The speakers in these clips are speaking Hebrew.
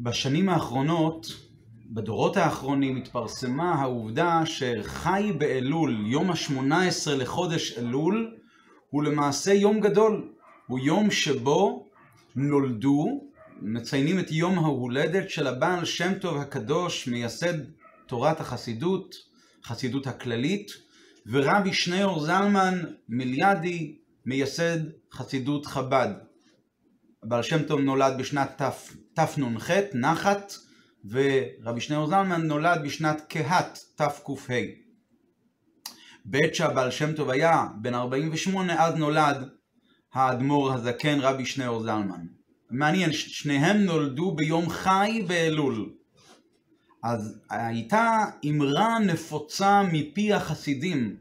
בשנים האחרונות, בדורות האחרונים, התפרסמה העובדה שחי באלול, יום ה-18 לחודש אלול, הוא למעשה יום גדול. הוא יום שבו נולדו, מציינים את יום ההולדת של הבעל שם טוב הקדוש, מייסד תורת החסידות, חסידות הכללית, ורבי שניאור זלמן מיליאדי, מייסד חסידות חב"ד. הבעל שם טוב נולד בשנת תנ"ח, נחת, ורבי שניאור זלמן נולד בשנת קהת, תק"ה. בעת שהבעל שם טוב היה בן 48, אז נולד האדמו"ר הזקן רבי שניאור זלמן. מעניין, שניהם נולדו ביום חי באלול. אז הייתה אמרה נפוצה מפי החסידים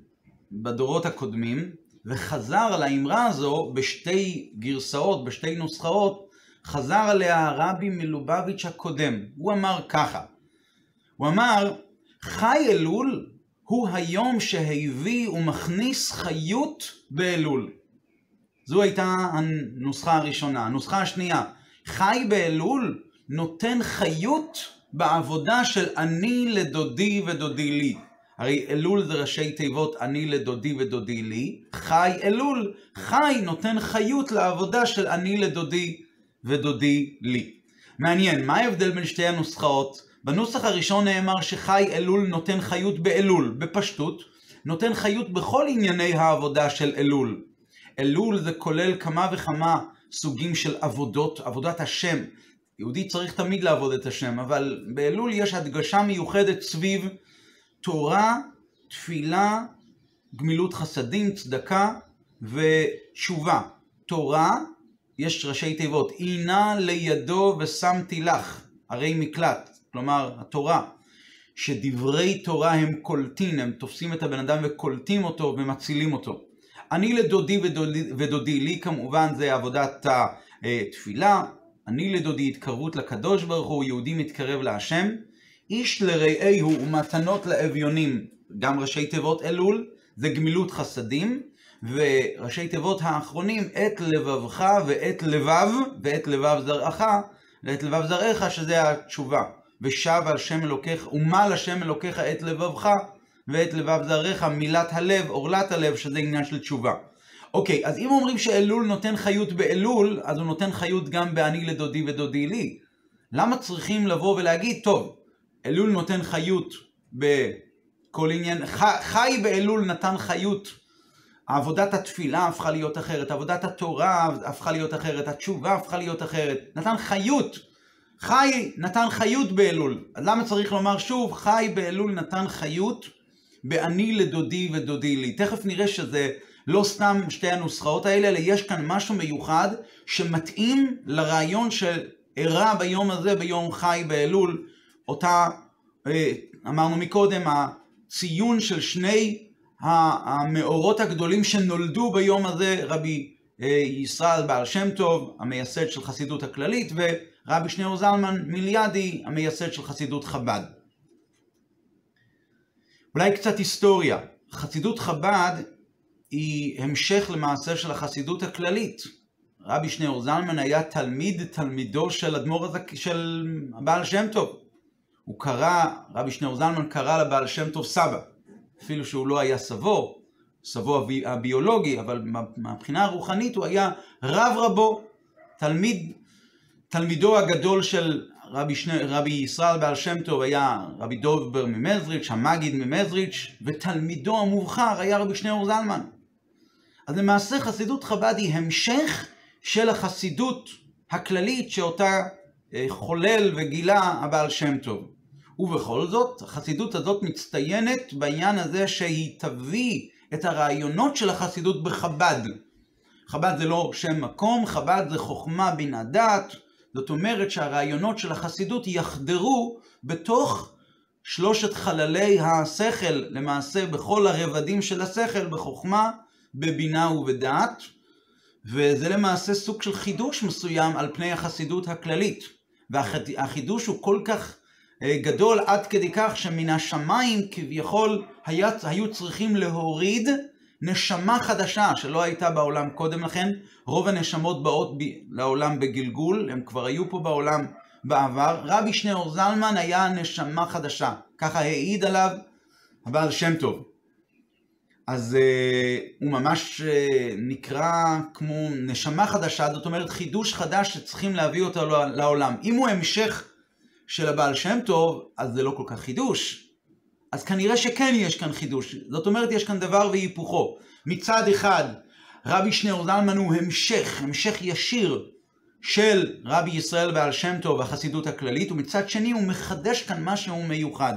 בדורות הקודמים, וחזר על האמרה הזו בשתי גרסאות, בשתי נוסחאות, חזר עליה הרבי מלובביץ' הקודם. הוא אמר ככה, הוא אמר, חי אלול הוא היום שהביא ומכניס חיות באלול. זו הייתה הנוסחה הראשונה. הנוסחה השנייה, חי באלול נותן חיות בעבודה של אני לדודי ודודי לי. הרי אלול זה ראשי תיבות אני לדודי ודודי לי, חי אלול, חי נותן חיות לעבודה של אני לדודי ודודי לי. מעניין, מה ההבדל בין שתי הנוסחאות? בנוסח הראשון נאמר שחי אלול נותן חיות באלול, בפשטות, נותן חיות בכל ענייני העבודה של אלול. אלול זה כולל כמה וכמה סוגים של עבודות, עבודת השם. יהודי צריך תמיד לעבוד את השם, אבל באלול יש הדגשה מיוחדת סביב תורה, תפילה, גמילות חסדים, צדקה ותשובה. תורה, יש ראשי תיבות, עינה לידו ושמתי לך, הרי מקלט, כלומר התורה, שדברי תורה הם קולטין, הם תופסים את הבן אדם וקולטים אותו ומצילים אותו. אני לדודי ודודי, ודודי לי כמובן זה עבודת התפילה, אני לדודי התקרבות לקדוש ברוך הוא, יהודי מתקרב להשם, איש לרעהו ומתנות לאביונים, גם ראשי תיבות אלול, זה גמילות חסדים, וראשי תיבות האחרונים, את לבבך ואת לבב, ואת לבב זרעך, ואת לבב זרעך, שזה התשובה. ושב על שם אלוקיך, ומל השם אלוקיך את לבבך, ואת לבב זרעך, מילת הלב, עורלת הלב, שזה עניין של תשובה. אוקיי, אז אם אומרים שאלול נותן חיות באלול, אז הוא נותן חיות גם באני לדודי ודודי לי. למה צריכים לבוא ולהגיד, טוב, אלול נותן חיות בכל עניין, חי באלול נתן חיות, עבודת התפילה הפכה להיות אחרת, עבודת התורה הפכה להיות אחרת, התשובה הפכה להיות אחרת, נתן חיות, חי נתן חיות באלול, אז למה צריך לומר שוב, חי באלול נתן חיות? באני לדודי ודודי לי. תכף נראה שזה לא סתם שתי הנוסחאות האלה, אלא יש כאן משהו מיוחד שמתאים לרעיון שאירע ביום הזה, ביום חי באלול, אותה, אה, אמרנו מקודם, הציון של שני המאורות הגדולים שנולדו ביום הזה, רבי אה, ישראל בעל שם טוב, המייסד של חסידות הכללית, ורבי שניאור זלמן מיליאדי, המייסד של חסידות חב"ד. אולי קצת היסטוריה. חסידות חב"ד היא המשך למעשה של החסידות הכללית. רבי שניאור זלמן היה תלמיד תלמידו של אדמו"ר הזק... של הבעל שם טוב. הוא קרא, רבי שניאור זלמן קרא לבעל שם טוב סבא, אפילו שהוא לא היה סבו, סבו הביולוגי, אבל מהבחינה הרוחנית הוא היה רב רבו, תלמיד, תלמידו הגדול של רבי, שני, רבי ישראל בעל שם טוב היה רבי דובר ממזריץ', המגיד ממזריץ', ותלמידו המובחר היה רבי שניאור זלמן. אז למעשה חסידות חב"ד היא המשך של החסידות הכללית שאותה אה, חולל וגילה הבעל שם טוב. ובכל זאת, החסידות הזאת מצטיינת בעניין הזה שהיא תביא את הרעיונות של החסידות בחב"ד. חב"ד זה לא שם מקום, חב"ד זה חוכמה בין הדת, זאת אומרת שהרעיונות של החסידות יחדרו בתוך שלושת חללי השכל, למעשה בכל הרבדים של השכל, בחוכמה, בבינה ובדעת, וזה למעשה סוג של חידוש מסוים על פני החסידות הכללית. והחידוש הוא כל כך גדול עד כדי כך שמן השמיים כביכול היה, היו צריכים להוריד נשמה חדשה שלא הייתה בעולם קודם לכן. רוב הנשמות באות ב, לעולם בגלגול, הם כבר היו פה בעולם בעבר, רבי שניאור זלמן היה נשמה חדשה, ככה העיד עליו הבעל שם טוב. אז uh, הוא ממש uh, נקרא כמו נשמה חדשה, זאת אומרת חידוש חדש שצריכים להביא אותו לעולם. אם הוא המשך של הבעל שם טוב, אז זה לא כל כך חידוש. אז כנראה שכן יש כאן חידוש. זאת אומרת, יש כאן דבר והיפוכו. מצד אחד, רבי שניאור זלמן הוא המשך, המשך ישיר של רבי ישראל בעל שם טוב והחסידות הכללית, ומצד שני הוא מחדש כאן משהו מיוחד.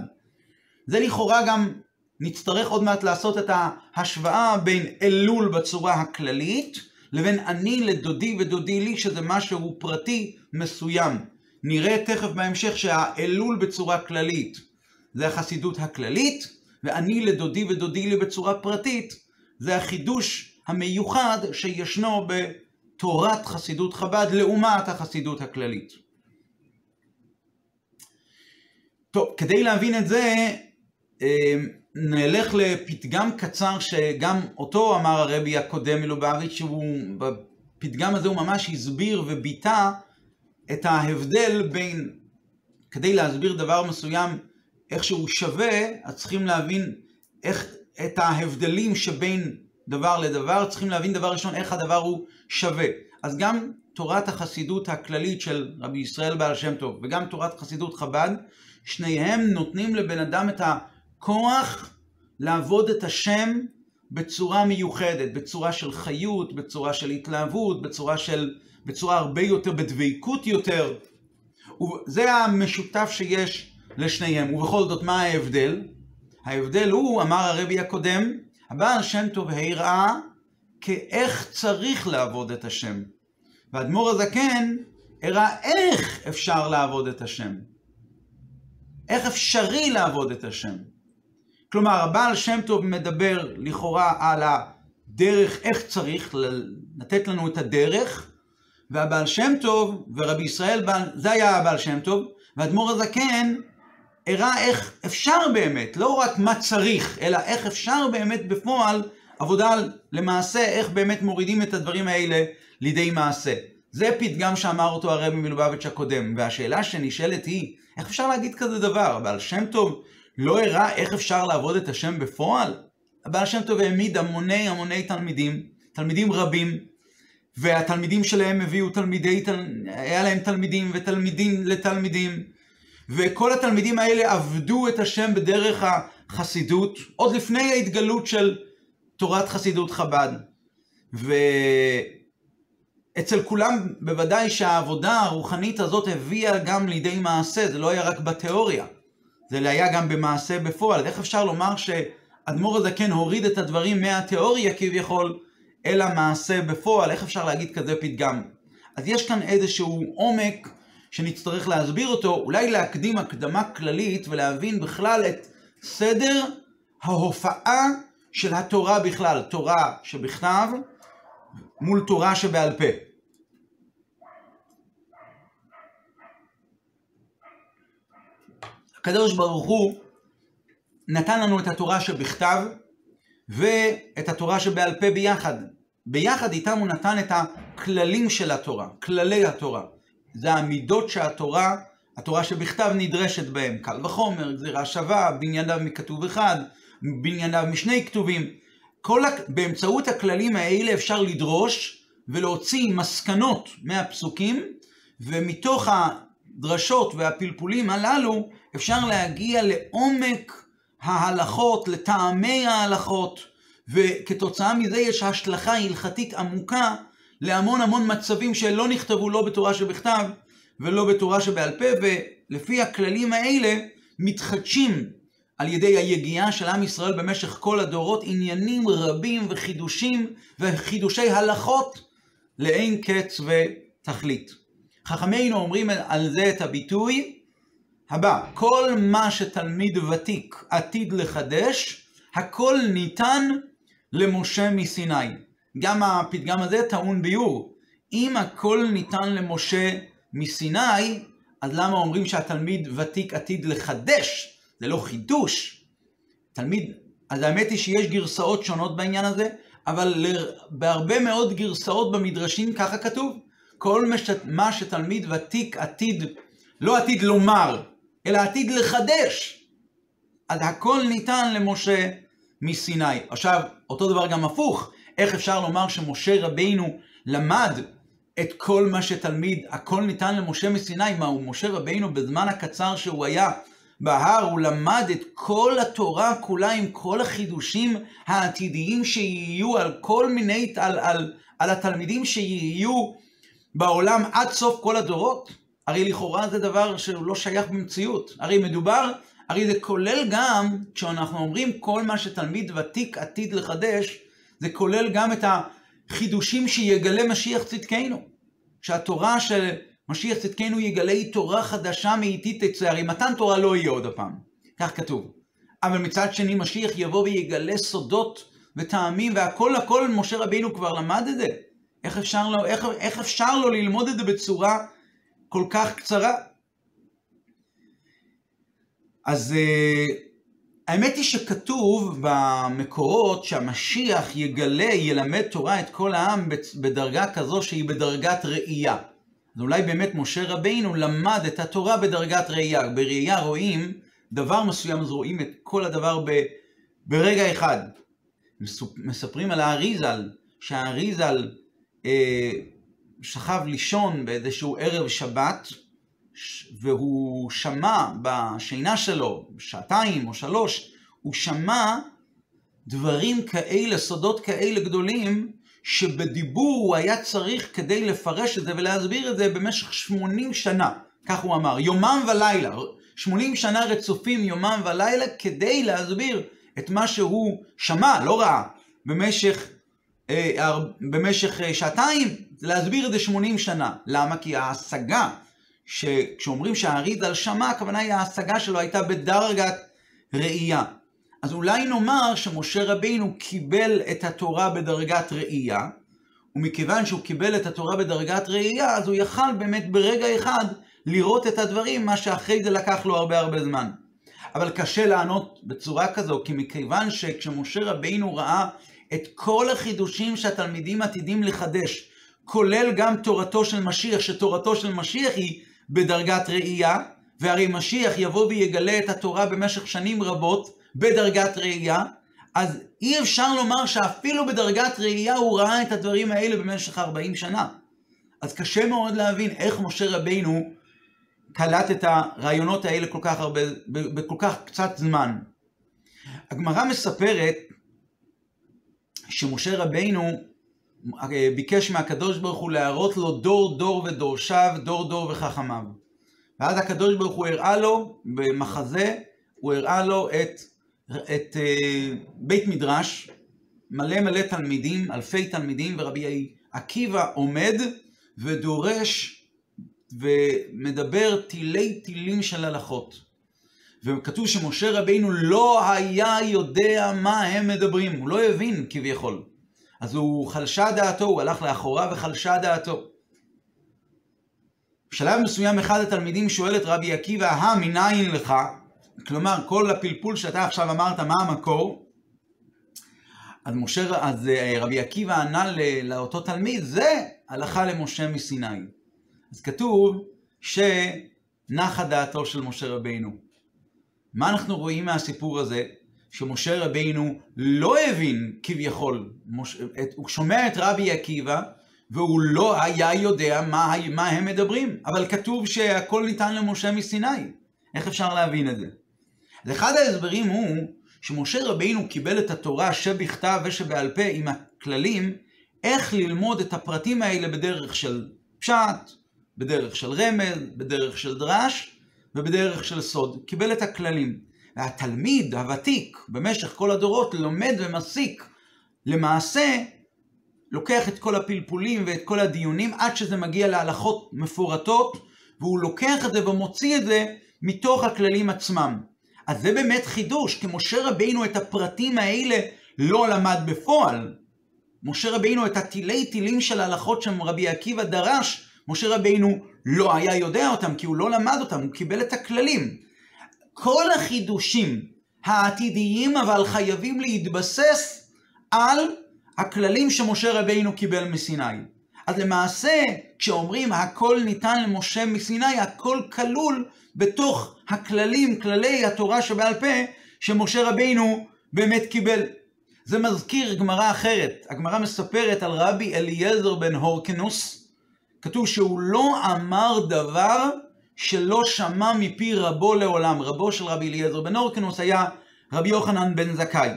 זה לכאורה גם נצטרך עוד מעט לעשות את ההשוואה בין אלול בצורה הכללית, לבין אני לדודי ודודי לי, שזה משהו פרטי מסוים. נראה תכף בהמשך שהאלול בצורה כללית זה החסידות הכללית, ואני לדודי ודודי לי בצורה פרטית זה החידוש המיוחד שישנו בתורת חסידות חב"ד לעומת החסידות הכללית. טוב, כדי להבין את זה, אמ, נלך לפתגם קצר שגם אותו אמר הרבי הקודם מלובביץ', שהוא בפתגם הזה הוא ממש הסביר וביטא את ההבדל בין, כדי להסביר דבר מסוים איך שהוא שווה, אז צריכים להבין איך, את ההבדלים שבין דבר לדבר, צריכים להבין דבר ראשון איך הדבר הוא שווה. אז גם תורת החסידות הכללית של רבי ישראל בעל שם טוב וגם תורת חסידות חב"ד, שניהם נותנים לבן אדם את הכוח לעבוד את השם בצורה מיוחדת, בצורה של חיות, בצורה של התלהבות, בצורה של, בצורה הרבה יותר, בדבקות יותר. וזה המשותף שיש לשניהם. ובכל זאת, מה ההבדל? ההבדל הוא, אמר הרבי הקודם, הבעל שם טוב הראה כאיך צריך לעבוד את השם. והאדמו"ר הזקן הראה איך אפשר לעבוד את השם. איך אפשרי לעבוד את השם. כלומר, הבעל שם טוב מדבר לכאורה על הדרך, איך צריך לתת לנו את הדרך, והבעל שם טוב ורבי ישראל, זה היה הבעל שם טוב, והאדמו"ר הזקן הראה איך אפשר באמת, לא רק מה צריך, אלא איך אפשר באמת בפועל עבודה למעשה, איך באמת מורידים את הדברים האלה לידי מעשה. זה פתגם שאמר אותו הרבי מלובביץ' הקודם, והשאלה שנשאלת היא, איך אפשר להגיד כזה דבר? הבעל שם טוב לא הראה איך אפשר לעבוד את השם בפועל? הבעל שם טוב העמיד המוני המוני תלמידים, תלמידים רבים, והתלמידים שלהם הביאו תלמידי, היה להם תלמידים ותלמידים לתלמידים, וכל התלמידים האלה עבדו את השם בדרך החסידות, עוד לפני ההתגלות של תורת חסידות חב"ד. ואצל כולם בוודאי שהעבודה הרוחנית הזאת הביאה גם לידי מעשה, זה לא היה רק בתיאוריה, זה היה גם במעשה בפועל. איך אפשר לומר שאדמו"ר הזקן הוריד את הדברים מהתיאוריה כביכול אל המעשה בפועל? איך אפשר להגיד כזה פתגם? אז יש כאן איזשהו עומק שנצטרך להסביר אותו, אולי להקדים הקדמה כללית ולהבין בכלל את סדר ההופעה של התורה בכלל, תורה שבכתב מול תורה שבעל פה. הקדוש ברוך הוא נתן לנו את התורה שבכתב ואת התורה שבעל פה ביחד. ביחד איתם הוא נתן את הכללים של התורה, כללי התורה. זה המידות שהתורה, התורה שבכתב נדרשת בהם. קל וחומר, גזירה שווה, בנייניו מכתוב אחד, בנייניו משני כתובים. כל, באמצעות הכללים האלה אפשר לדרוש ולהוציא מסקנות מהפסוקים, ומתוך הדרשות והפלפולים הללו אפשר להגיע לעומק ההלכות, לטעמי ההלכות, וכתוצאה מזה יש השלכה הלכתית עמוקה להמון המון מצבים שלא נכתבו לא בתורה שבכתב ולא בתורה שבעל פה, ולפי הכללים האלה מתחדשים על ידי היגיעה של עם ישראל במשך כל הדורות עניינים רבים וחידושים וחידושי הלכות לאין קץ ותכלית. חכמינו אומרים על זה את הביטוי הבא, כל מה שתלמיד ותיק עתיד לחדש, הכל ניתן למשה מסיני. גם הפתגם הזה טעון ביור. אם הכל ניתן למשה מסיני, אז למה אומרים שהתלמיד ותיק עתיד לחדש? זה לא חידוש. תלמיד, אז האמת היא שיש גרסאות שונות בעניין הזה, אבל בהרבה מאוד גרסאות במדרשים ככה כתוב. כל מה שתלמיד ותיק עתיד לא עתיד לומר, אלא עתיד לחדש. אז הכל ניתן למשה מסיני. עכשיו, אותו דבר גם הפוך, איך אפשר לומר שמשה רבינו למד את כל מה שתלמיד, הכל ניתן למשה מסיני, מה הוא משה רבינו בזמן הקצר שהוא היה בהר, הוא למד את כל התורה כולה עם כל החידושים העתידיים שיהיו על כל מיני, על, על, על התלמידים שיהיו בעולם עד סוף כל הדורות? הרי לכאורה זה דבר שהוא לא שייך במציאות. הרי מדובר, הרי זה כולל גם, כשאנחנו אומרים כל מה שתלמיד ותיק עתיד לחדש, זה כולל גם את החידושים שיגלה משיח צדקנו. שהתורה של משיח צדקנו יגלה היא תורה חדשה מאיטית תצא, הרי מתן תורה לא יהיה עוד הפעם, כך כתוב. אבל מצד שני משיח יבוא ויגלה סודות וטעמים והכל הכל משה רבינו כבר למד את זה. איך אפשר לו, איך, איך אפשר לו ללמוד את זה בצורה כל כך קצרה? אז uh, האמת היא שכתוב במקורות שהמשיח יגלה, ילמד תורה את כל העם בדרגה כזו שהיא בדרגת ראייה. אז אולי באמת משה רבינו למד את התורה בדרגת ראייה. בראייה רואים דבר מסוים, אז רואים את כל הדבר ב, ברגע אחד. מספרים על האריזל, שהאריזל אה, שכב לישון באיזשהו ערב שבת, והוא שמע בשינה שלו, שעתיים או שלוש, הוא שמע דברים כאלה, סודות כאלה גדולים, שבדיבור הוא היה צריך כדי לפרש את זה ולהסביר את זה במשך 80 שנה, כך הוא אמר, יומם ולילה, 80 שנה רצופים יומם ולילה כדי להסביר את מה שהוא שמע, לא ראה, במשך, אה, במשך אה, שעתיים, להסביר את זה 80 שנה. למה? כי ההשגה, שכשאומרים שהאריזל שמע, הכוונה היא ההשגה שלו הייתה בדרגת ראייה. אז אולי נאמר שמשה רבינו קיבל את התורה בדרגת ראייה, ומכיוון שהוא קיבל את התורה בדרגת ראייה, אז הוא יכל באמת ברגע אחד לראות את הדברים, מה שאחרי זה לקח לו הרבה הרבה זמן. אבל קשה לענות בצורה כזו, כי מכיוון שכשמשה רבינו ראה את כל החידושים שהתלמידים עתידים לחדש, כולל גם תורתו של משיח, שתורתו של משיח היא בדרגת ראייה, והרי משיח יבוא ויגלה את התורה במשך שנים רבות, בדרגת ראייה, אז אי אפשר לומר שאפילו בדרגת ראייה הוא ראה את הדברים האלה במשך 40 שנה. אז קשה מאוד להבין איך משה רבינו קלט את הרעיונות האלה כל כך הרבה, בכל כך קצת זמן. הגמרא מספרת שמשה רבינו ביקש מהקדוש ברוך הוא להראות לו דור דור ודורשיו, דור דור וחכמיו. ואז הקדוש ברוך הוא הראה לו במחזה, הוא הראה לו את את uh, בית מדרש, מלא מלא תלמידים, אלפי תלמידים, ורבי עקיבא עומד ודורש ומדבר תילי תילים של הלכות. וכתוב שמשה רבינו לא היה יודע מה הם מדברים, הוא לא הבין כביכול. אז הוא חלשה דעתו, הוא הלך לאחורה וחלשה דעתו. בשלב מסוים אחד התלמידים שואל את רבי עקיבא, הא מניין לך? כלומר, כל הפלפול שאתה עכשיו אמרת, מה המקור? אז, משה, אז אה, רבי עקיבא ענה לאותו תלמיד, זה הלכה למשה מסיני. אז כתוב שנחה דעתו של משה רבינו. מה אנחנו רואים מהסיפור הזה? שמשה רבינו לא הבין כביכול, מש... את... הוא שומע את רבי עקיבא והוא לא היה יודע מה, מה הם מדברים, אבל כתוב שהכל ניתן למשה מסיני. איך אפשר להבין את זה? אז אחד ההסברים הוא שמשה רבינו קיבל את התורה שבכתב ושבעל פה עם הכללים, איך ללמוד את הפרטים האלה בדרך של פשט, בדרך של רמז, בדרך של דרש ובדרך של סוד. קיבל את הכללים. והתלמיד הוותיק במשך כל הדורות לומד ומסיק. למעשה, לוקח את כל הפלפולים ואת כל הדיונים עד שזה מגיע להלכות מפורטות, והוא לוקח את זה ומוציא את זה מתוך הכללים עצמם. אז זה באמת חידוש, כי משה רבינו את הפרטים האלה לא למד בפועל. משה רבינו את התילי תילים של ההלכות שרבי עקיבא דרש, משה רבינו לא היה יודע אותם, כי הוא לא למד אותם, הוא קיבל את הכללים. כל החידושים העתידיים אבל חייבים להתבסס על הכללים שמשה רבינו קיבל מסיני. אז למעשה, כשאומרים הכל ניתן למשה מסיני, הכל כלול בתוך הכללים, כללי התורה שבעל פה, שמשה רבינו באמת קיבל. זה מזכיר גמרא אחרת. הגמרא מספרת על רבי אליעזר בן הורקנוס. כתוב שהוא לא אמר דבר שלא שמע מפי רבו לעולם. רבו של רבי אליעזר בן הורקנוס היה רבי יוחנן בן זכאי.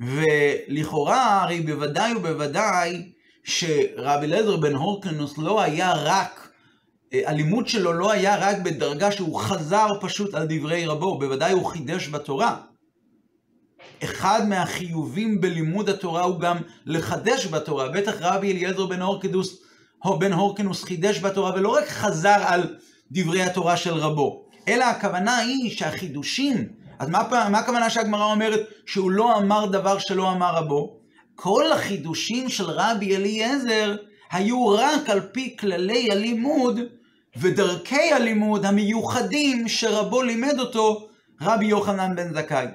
ולכאורה, הרי בוודאי ובוודאי שרבי אליעזר בן הורקנוס לא היה רק, הלימוד שלו לא היה רק בדרגה שהוא חזר פשוט על דברי רבו, בוודאי הוא חידש בתורה. אחד מהחיובים בלימוד התורה הוא גם לחדש בתורה. בטח רבי אליעזר בן הורקנוס, בן הורקנוס חידש בתורה, ולא רק חזר על דברי התורה של רבו, אלא הכוונה היא שהחידושים, אז מה, מה הכוונה שהגמרא אומרת שהוא לא אמר דבר שלא אמר רבו? כל החידושים של רבי אליעזר היו רק על פי כללי הלימוד ודרכי הלימוד המיוחדים שרבו לימד אותו רבי יוחנן בן זכאי.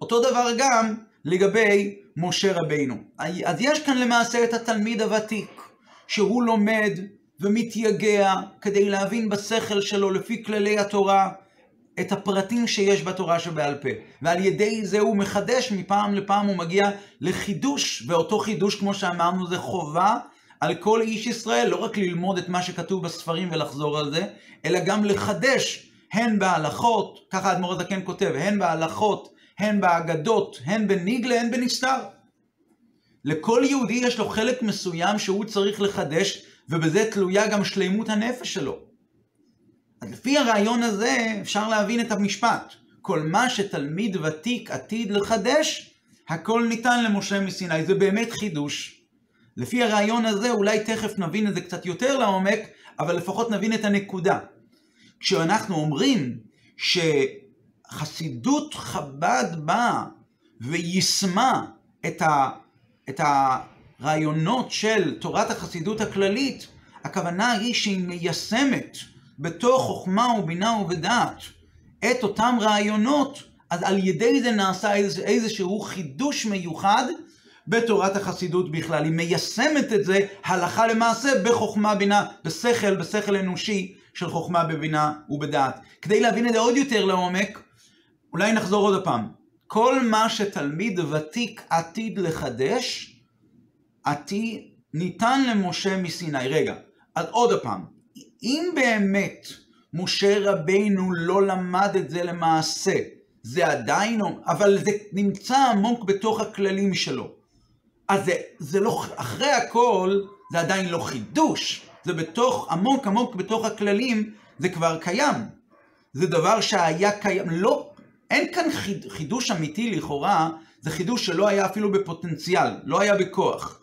אותו דבר גם לגבי משה רבינו. אז יש כאן למעשה את התלמיד הוותיק, שהוא לומד ומתייגע כדי להבין בשכל שלו לפי כללי התורה את הפרטים שיש בתורה שבעל פה. ועל ידי זה הוא מחדש מפעם לפעם, הוא מגיע לחידוש, ואותו חידוש, כמו שאמרנו, זה חובה על כל איש ישראל, לא רק ללמוד את מה שכתוב בספרים ולחזור על זה, אלא גם לחדש, הן בהלכות, ככה האדמו"ר הזקן כותב, הן בהלכות, הן באגדות, הן בניגלה, הן בנסתר. לכל יהודי יש לו חלק מסוים שהוא צריך לחדש, ובזה תלויה גם שלימות הנפש שלו. אז לפי הרעיון הזה אפשר להבין את המשפט. כל מה שתלמיד ותיק עתיד לחדש, הכל ניתן למשה מסיני. זה באמת חידוש. לפי הרעיון הזה אולי תכף נבין את זה קצת יותר לעומק, אבל לפחות נבין את הנקודה. כשאנחנו אומרים שחסידות חב"ד באה ויישמה את, ה, את הרעיונות של תורת החסידות הכללית, הכוונה היא שהיא מיישמת בתוך חוכמה ובינה ובדעת את אותם רעיונות, אז על ידי זה נעשה איזשהו חידוש מיוחד בתורת החסידות בכלל. היא מיישמת את זה הלכה למעשה בחוכמה בינה, בשכל, בשכל אנושי של חוכמה בבינה ובדעת. כדי להבין את זה עוד יותר לעומק, אולי נחזור עוד פעם. כל מה שתלמיד ותיק עתיד לחדש, עתיד ניתן למשה מסיני. רגע, אז עוד פעם, אם באמת משה רבינו לא למד את זה למעשה, זה עדיין, אבל זה נמצא עמוק בתוך הכללים שלו. אז זה, זה לא, אחרי הכל, זה עדיין לא חידוש. זה בתוך, עמוק עמוק בתוך הכללים, זה כבר קיים. זה דבר שהיה קיים, לא, אין כאן חיד, חידוש אמיתי לכאורה, זה חידוש שלא היה אפילו בפוטנציאל, לא היה בכוח.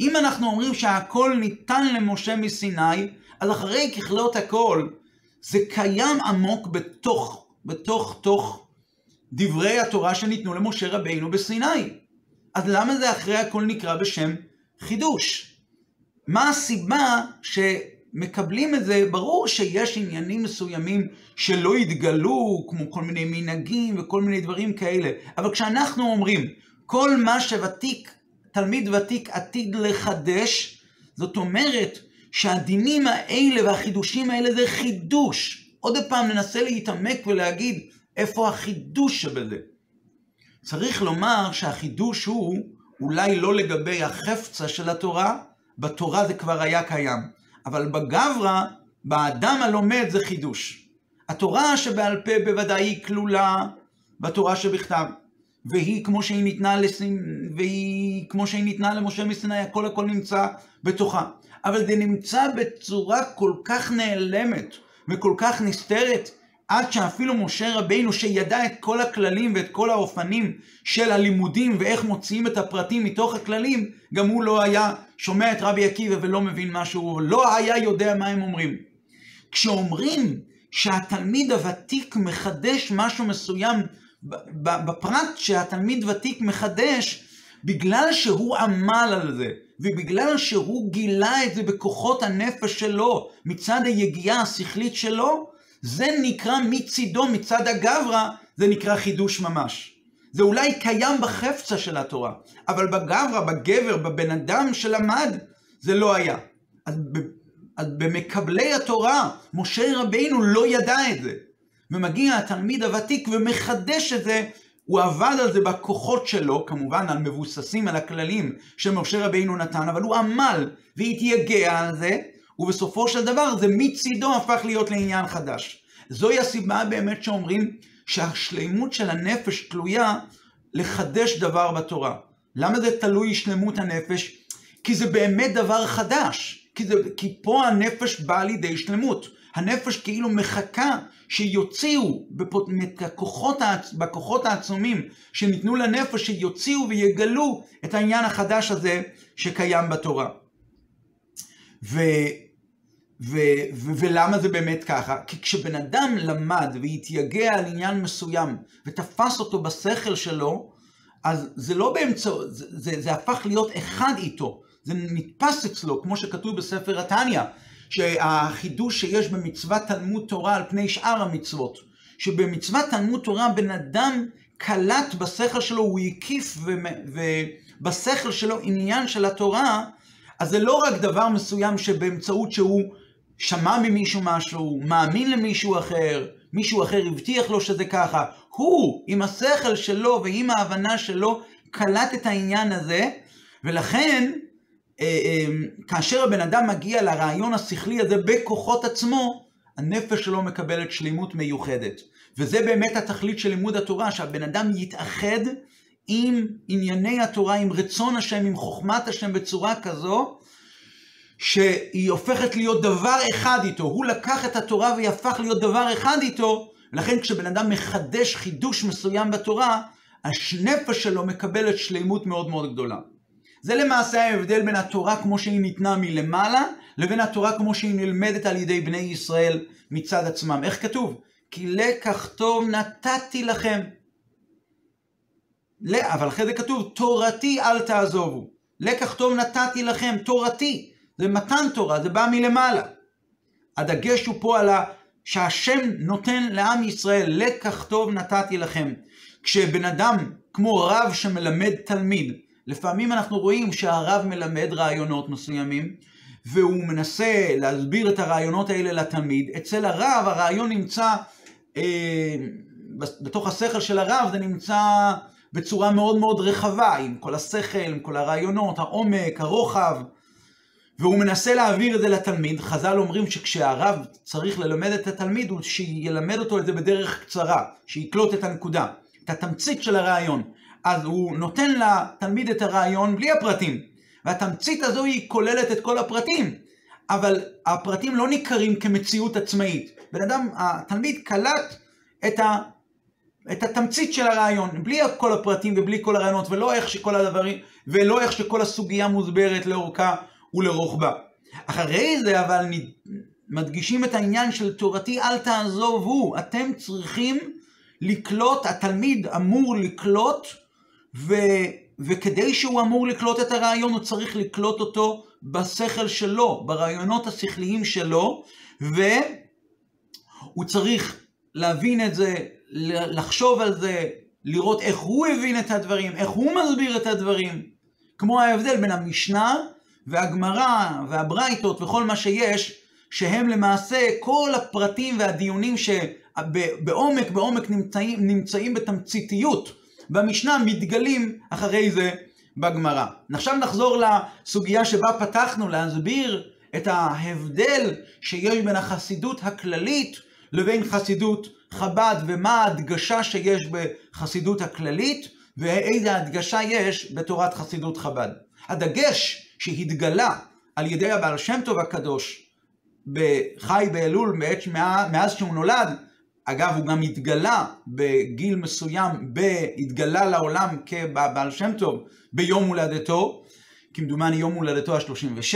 אם אנחנו אומרים שהכל ניתן למשה מסיני, אז אחרי ככלות הכל, זה קיים עמוק בתוך, בתוך, תוך דברי התורה שניתנו למשה רבינו בסיני. אז למה זה אחרי הכל נקרא בשם חידוש? מה הסיבה שמקבלים את זה? ברור שיש עניינים מסוימים שלא התגלו, כמו כל מיני מנהגים וכל מיני דברים כאלה, אבל כשאנחנו אומרים, כל מה שוותיק, תלמיד ותיק עתיד לחדש, זאת אומרת שהדינים האלה והחידושים האלה זה חידוש. עוד פעם ננסה להתעמק ולהגיד איפה החידוש שבזה. צריך לומר שהחידוש הוא אולי לא לגבי החפצה של התורה, בתורה זה כבר היה קיים, אבל בגברא, באדם הלומד זה חידוש. התורה שבעל פה בוודאי היא כלולה בתורה שבכתב, והיא כמו שהיא ניתנה, לסים, והיא כמו שהיא ניתנה למשה מסיני, הכל הכל נמצא בתוכה. אבל זה נמצא בצורה כל כך נעלמת וכל כך נסתרת, עד שאפילו משה רבינו, שידע את כל הכללים ואת כל האופנים של הלימודים ואיך מוציאים את הפרטים מתוך הכללים, גם הוא לא היה שומע את רבי עקיבא ולא מבין משהו, לא היה יודע מה הם אומרים. כשאומרים שהתלמיד הוותיק מחדש משהו מסוים, בפרט שהתלמיד ותיק מחדש, בגלל שהוא עמל על זה, ובגלל שהוא גילה את זה בכוחות הנפש שלו, מצד היגיעה השכלית שלו, זה נקרא מצידו, מצד הגברא, זה נקרא חידוש ממש. זה אולי קיים בחפצה של התורה, אבל בגברא, בגבר, בבן אדם שלמד, זה לא היה. אז, במקבלי התורה, משה רבינו לא ידע את זה. ומגיע התלמיד הוותיק ומחדש את זה, הוא עבד על זה בכוחות שלו, כמובן על מבוססים על הכללים שמשה רבינו נתן, אבל הוא עמל והתייגע על זה, ובסופו של דבר זה מצידו הפך להיות לעניין חדש. זוהי הסיבה באמת שאומרים שהשלימות של הנפש תלויה לחדש דבר בתורה. למה זה תלוי שלמות הנפש? כי זה באמת דבר חדש. כי, זה, כי פה הנפש באה לידי שלמות. הנפש כאילו מחכה שיוציאו בכוחות, בכוחות העצומים שניתנו לנפש, שיוציאו ויגלו את העניין החדש הזה שקיים בתורה. ו, ו, ו, ולמה זה באמת ככה? כי כשבן אדם למד והתייגע על עניין מסוים ותפס אותו בשכל שלו, אז זה לא באמצעות, זה, זה, זה הפך להיות אחד איתו. זה נתפס אצלו, כמו שכתוב בספר התניא, שהחידוש שיש במצוות תלמוד תורה על פני שאר המצוות, שבמצוות תלמוד תורה בן אדם קלט בשכל שלו, הוא הקיף ובשכל שלו עניין של התורה, אז זה לא רק דבר מסוים שבאמצעות שהוא שמע ממישהו משהו, מאמין למישהו אחר, מישהו אחר הבטיח לו שזה ככה, הוא עם השכל שלו ועם ההבנה שלו קלט את העניין הזה, ולכן כאשר הבן אדם מגיע לרעיון השכלי הזה בכוחות עצמו, הנפש שלו מקבלת שלימות מיוחדת. וזה באמת התכלית של לימוד התורה, שהבן אדם יתאחד עם ענייני התורה, עם רצון השם, עם חוכמת השם בצורה כזו, שהיא הופכת להיות דבר אחד איתו. הוא לקח את התורה והיא הפך להיות דבר אחד איתו, ולכן כשבן אדם מחדש חידוש מסוים בתורה, הנפש שלו מקבלת שלימות מאוד מאוד גדולה. זה למעשה ההבדל בין התורה כמו שהיא ניתנה מלמעלה, לבין התורה כמו שהיא נלמדת על ידי בני ישראל מצד עצמם. איך כתוב? כי לקח טוב נתתי לכם. אבל אחרי זה כתוב, תורתי אל תעזובו. לקח טוב נתתי לכם, תורתי. זה מתן תורה, זה בא מלמעלה. הדגש הוא פה על ה... שהשם נותן לעם ישראל, לקח טוב נתתי לכם. כשבן אדם, כמו רב שמלמד תלמיד, לפעמים אנחנו רואים שהרב מלמד רעיונות מסוימים, והוא מנסה להסביר את הרעיונות האלה לתלמיד. אצל הרב הרעיון נמצא, אה, בתוך השכל של הרב זה נמצא בצורה מאוד מאוד רחבה, עם כל השכל, עם כל הרעיונות, העומק, הרוחב, והוא מנסה להעביר את זה לתלמיד. חז"ל אומרים שכשהרב צריך ללמד את התלמיד, הוא שילמד אותו את זה בדרך קצרה, שיקלוט את הנקודה, את התמצית של הרעיון. אז הוא נותן לתלמיד את הרעיון בלי הפרטים. והתמצית הזו היא כוללת את כל הפרטים, אבל הפרטים לא ניכרים כמציאות עצמאית. בן אדם, התלמיד קלט את, ה, את התמצית של הרעיון, בלי כל הפרטים ובלי כל הרעיונות, ולא איך שכל הדברים, ולא איך שכל הסוגיה מוסברת לאורכה ולרוחבה. אחרי זה אבל מדגישים את העניין של תורתי אל תעזובו, אתם צריכים לקלוט, התלמיד אמור לקלוט ו, וכדי שהוא אמור לקלוט את הרעיון, הוא צריך לקלוט אותו בשכל שלו, ברעיונות השכליים שלו, והוא צריך להבין את זה, לחשוב על זה, לראות איך הוא הבין את הדברים, איך הוא מסביר את הדברים. כמו ההבדל בין המשנה והגמרא והברייתות וכל מה שיש, שהם למעשה כל הפרטים והדיונים שבעומק בעומק נמצאים, נמצאים בתמציתיות במשנה מתגלים אחרי זה בגמרא. עכשיו נחזור לסוגיה שבה פתחנו, להסביר את ההבדל שיש בין החסידות הכללית לבין חסידות חב"ד, ומה ההדגשה שיש בחסידות הכללית, ואיזה הדגשה יש בתורת חסידות חב"ד. הדגש שהתגלה על ידי הבעל שם טוב הקדוש בחי באלול מאז שהוא נולד, אגב, הוא גם התגלה בגיל מסוים, התגלה לעולם כבעל שם טוב ביום הולדתו, כמדומני יום הולדתו ה-36,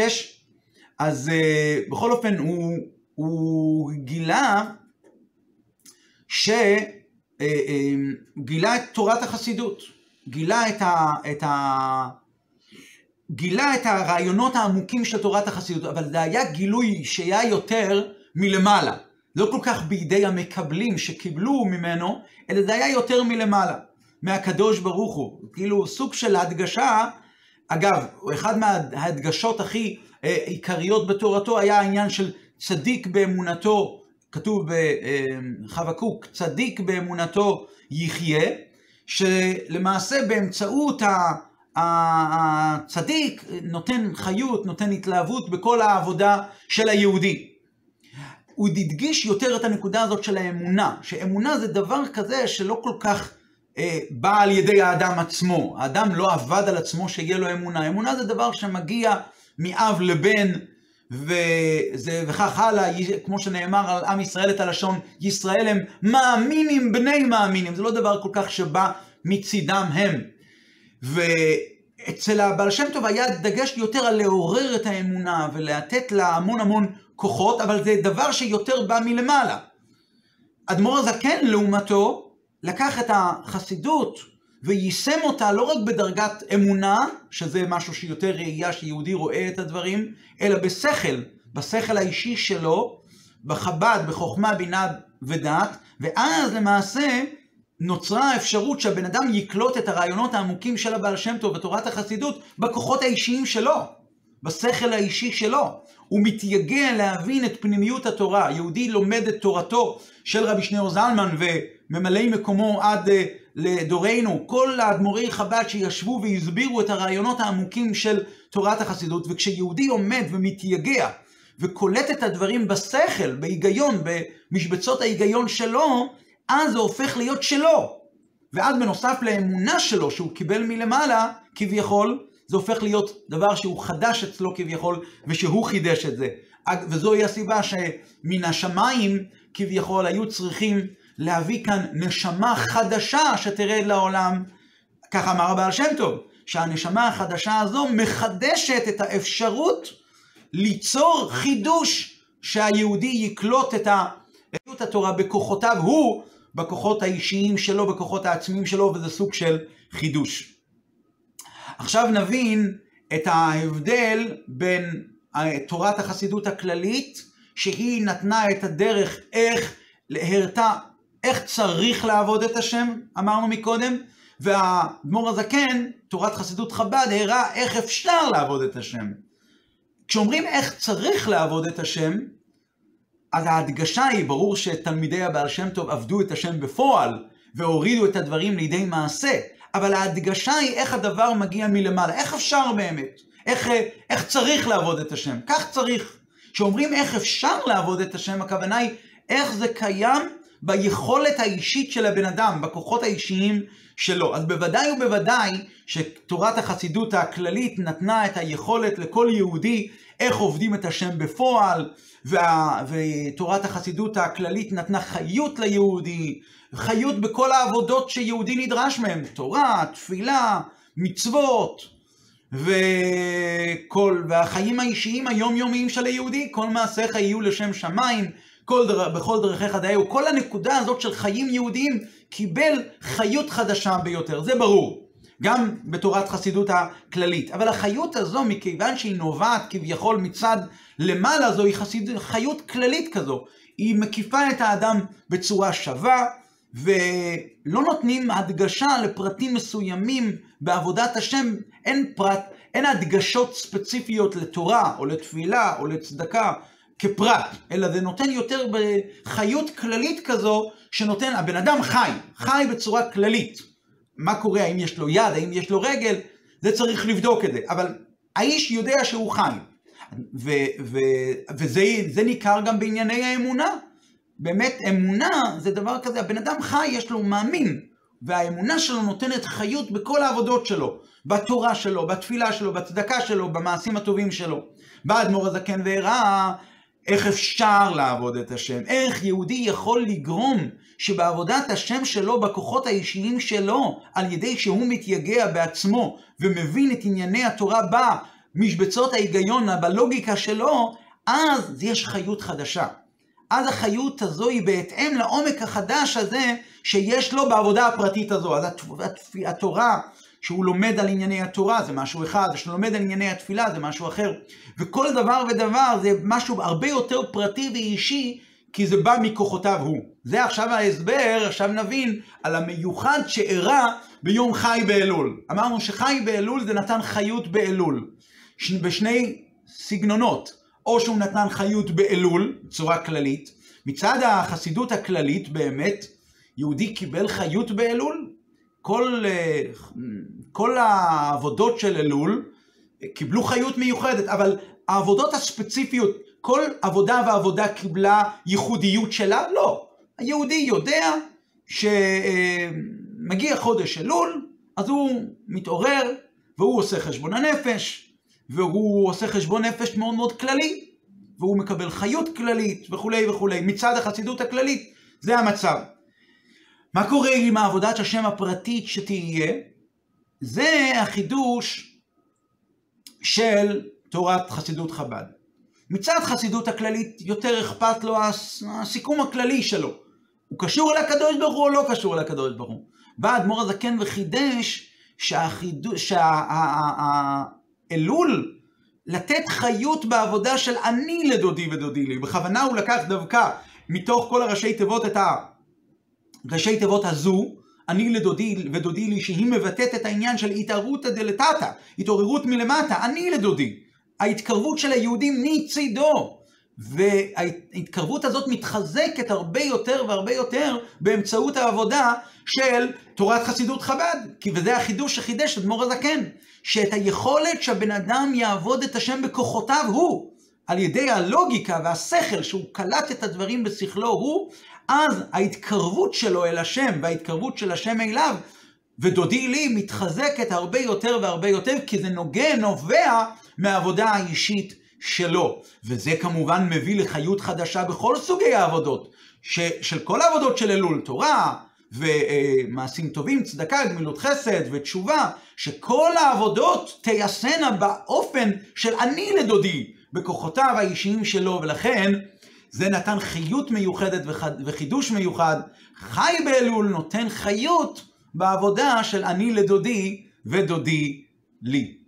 אז uh, בכל אופן הוא, הוא גילה ש... uh, uh, גילה את תורת החסידות, גילה את ה... את ה גילה את הרעיונות העמוקים של תורת החסידות, אבל זה היה גילוי שהיה יותר מלמעלה. לא כל כך בידי המקבלים שקיבלו ממנו, אלא זה היה יותר מלמעלה, מהקדוש ברוך הוא. כאילו סוג של הדגשה אגב, אחד מההדגשות הכי אה, עיקריות בתורתו היה העניין של צדיק באמונתו, כתוב בחבקוק, צדיק באמונתו יחיה, שלמעשה באמצעות הצדיק נותן חיות, נותן התלהבות בכל העבודה של היהודי. הוא הדגיש יותר את הנקודה הזאת של האמונה, שאמונה זה דבר כזה שלא כל כך אה, בא על ידי האדם עצמו. האדם לא עבד על עצמו שיהיה לו אמונה. אמונה זה דבר שמגיע מאב לבן, וזה, וכך הלאה, כמו שנאמר על עם ישראל את הלשון, ישראל הם מאמינים בני מאמינים. זה לא דבר כל כך שבא מצידם הם. ואצל הבעל שם טוב היה דגש יותר על לעורר את האמונה ולתת לה המון המון כוחות, אבל זה דבר שיותר בא מלמעלה. אדמו"ר הזקן, לעומתו, לקח את החסידות ויישם אותה לא רק בדרגת אמונה, שזה משהו שיותר ראייה שיהודי רואה את הדברים, אלא בשכל, בשכל האישי שלו, בחב"ד, בחוכמה, בינה ודעת, ואז למעשה נוצרה האפשרות שהבן אדם יקלוט את הרעיונות העמוקים של הבעל שם טוב בתורת החסידות בכוחות האישיים שלו, בשכל האישי שלו. הוא מתייגע להבין את פנימיות התורה. יהודי לומד את תורתו של רבי שניאור זלמן וממלאי מקומו עד uh, לדורנו. כל האדמו"רי חב"ד שישבו והסבירו את הרעיונות העמוקים של תורת החסידות, וכשיהודי עומד ומתייגע וקולט את הדברים בשכל, בהיגיון, במשבצות ההיגיון שלו, אז זה הופך להיות שלו. ואז בנוסף לאמונה שלו שהוא קיבל מלמעלה, כביכול, זה הופך להיות דבר שהוא חדש אצלו כביכול, ושהוא חידש את זה. וזוהי הסיבה שמן השמיים כביכול היו צריכים להביא כאן נשמה חדשה שתרד לעולם. כך אמר הבעל שם טוב, שהנשמה החדשה הזו מחדשת את האפשרות ליצור חידוש שהיהודי יקלוט את התורה בכוחותיו הוא, בכוחות האישיים שלו, בכוחות העצמיים שלו, וזה סוג של חידוש. עכשיו נבין את ההבדל בין תורת החסידות הכללית, שהיא נתנה את הדרך איך, הראתה איך צריך לעבוד את השם, אמרנו מקודם, והאדמו"ר הזקן, תורת חסידות חב"ד, הראה איך אפשר לעבוד את השם. כשאומרים איך צריך לעבוד את השם, אז ההדגשה היא, ברור שתלמידי הבעל שם טוב עבדו את השם בפועל, והורידו את הדברים לידי מעשה, אבל ההדגשה היא איך הדבר מגיע מלמעלה, איך אפשר באמת, איך, איך צריך לעבוד את השם, כך צריך. כשאומרים איך אפשר לעבוד את השם, הכוונה היא איך זה קיים ביכולת האישית של הבן אדם, בכוחות האישיים שלו. אז בוודאי ובוודאי שתורת החסידות הכללית נתנה את היכולת לכל יהודי איך עובדים את השם בפועל, וה, ותורת החסידות הכללית נתנה חיות ליהודי, חיות בכל העבודות שיהודי נדרש מהן, תורה, תפילה, מצוות, וכל, והחיים האישיים היומיומיים של היהודי, כל מעשיך יהיו לשם שמיים, כל דר, בכל דרכיך דאהו, כל הנקודה הזאת של חיים יהודיים קיבל חיות חדשה ביותר, זה ברור. גם בתורת חסידות הכללית. אבל החיות הזו, מכיוון שהיא נובעת כביכול מצד למעלה, זוהי חסיד, חיות כללית כזו. היא מקיפה את האדם בצורה שווה, ולא נותנים הדגשה לפרטים מסוימים בעבודת השם, אין פרט, אין הדגשות ספציפיות לתורה, או לתפילה, או לצדקה, כפרט, אלא זה נותן יותר בחיות כללית כזו, שנותן, הבן אדם חי, חי בצורה כללית. מה קורה, האם יש לו יד, האם יש לו רגל, זה צריך לבדוק את זה. אבל האיש יודע שהוא חי. ו- ו- וזה ניכר גם בענייני האמונה. באמת, אמונה זה דבר כזה, הבן אדם חי, יש לו, מאמין. והאמונה שלו נותנת חיות בכל העבודות שלו, בתורה שלו, בתפילה שלו, בצדקה שלו, במעשים הטובים שלו. בא אדמו"ר הזקן והראה איך אפשר לעבוד את השם, איך יהודי יכול לגרום שבעבודת השם שלו, בכוחות האישיים שלו, על ידי שהוא מתייגע בעצמו ומבין את ענייני התורה במשבצות ההיגיון, בלוגיקה שלו, אז יש חיות חדשה. אז החיות הזו היא בהתאם לעומק החדש הזה שיש לו בעבודה הפרטית הזו. אז התורה שהוא לומד על ענייני התורה זה משהו אחד, שהוא לומד על ענייני התפילה זה משהו אחר. וכל דבר ודבר זה משהו הרבה יותר פרטי ואישי, כי זה בא מכוחותיו הוא. זה עכשיו ההסבר, עכשיו נבין על המיוחד שאירע ביום חי באלול. אמרנו שחי באלול זה נתן חיות באלול, בשני סגנונות. או שהוא נתן חיות באלול, בצורה כללית. מצד החסידות הכללית באמת, יהודי קיבל חיות באלול. כל, אה, כל העבודות של אלול קיבלו חיות מיוחדת, אבל העבודות הספציפיות, כל עבודה ועבודה קיבלה ייחודיות שלה? לא. היהודי יודע שמגיע חודש אלול, אז הוא מתעורר והוא עושה חשבון הנפש, והוא עושה חשבון נפש מאוד מאוד כללי, והוא מקבל חיות כללית וכולי וכולי, מצד החסידות הכללית, זה המצב. מה קורה עם העבודת השם הפרטית שתהיה? זה החידוש של תורת חסידות חב"ד. מצד חסידות הכללית יותר אכפת לו הסיכום הכללי שלו. הוא קשור אל הקדוש ברוך הוא או לא קשור אל הקדוש ברוך הוא. בא האדמו"ר הזקן וחידש שהחידוש, שהאלול לתת חיות בעבודה של אני לדודי ודודי לי. בכוונה הוא לקח דווקא מתוך כל הראשי תיבות את הראשי תיבות הזו, אני לדודי ודודי לי, שהיא מבטאת את העניין של התערותא דלתתא, התעוררות מלמטה, אני לדודי. ההתקרבות של היהודים מצידו. וההתקרבות הזאת מתחזקת הרבה יותר והרבה יותר באמצעות העבודה של תורת חסידות חב"ד. כי וזה החידוש שחידש אדמו"ר הזקן, שאת היכולת שהבן אדם יעבוד את השם בכוחותיו הוא, על ידי הלוגיקה והשכל שהוא קלט את הדברים בשכלו הוא, אז ההתקרבות שלו אל השם וההתקרבות של השם אליו, ודודי לי מתחזקת הרבה יותר והרבה יותר, כי זה נוגע, נובע מהעבודה האישית שלו. וזה כמובן מביא לחיות חדשה בכל סוגי העבודות, ש, של כל העבודות של אלול, תורה, ומעשים טובים, צדקה, גמילות חסד ותשובה, שכל העבודות תייסנה באופן של אני לדודי, בכוחותיו האישיים שלו, ולכן זה נתן חיות מיוחדת וחידוש מיוחד. חי באלול נותן חיות בעבודה של אני לדודי ודודי לי.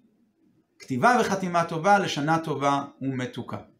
כתיבה וחתימה טובה לשנה טובה ומתוקה.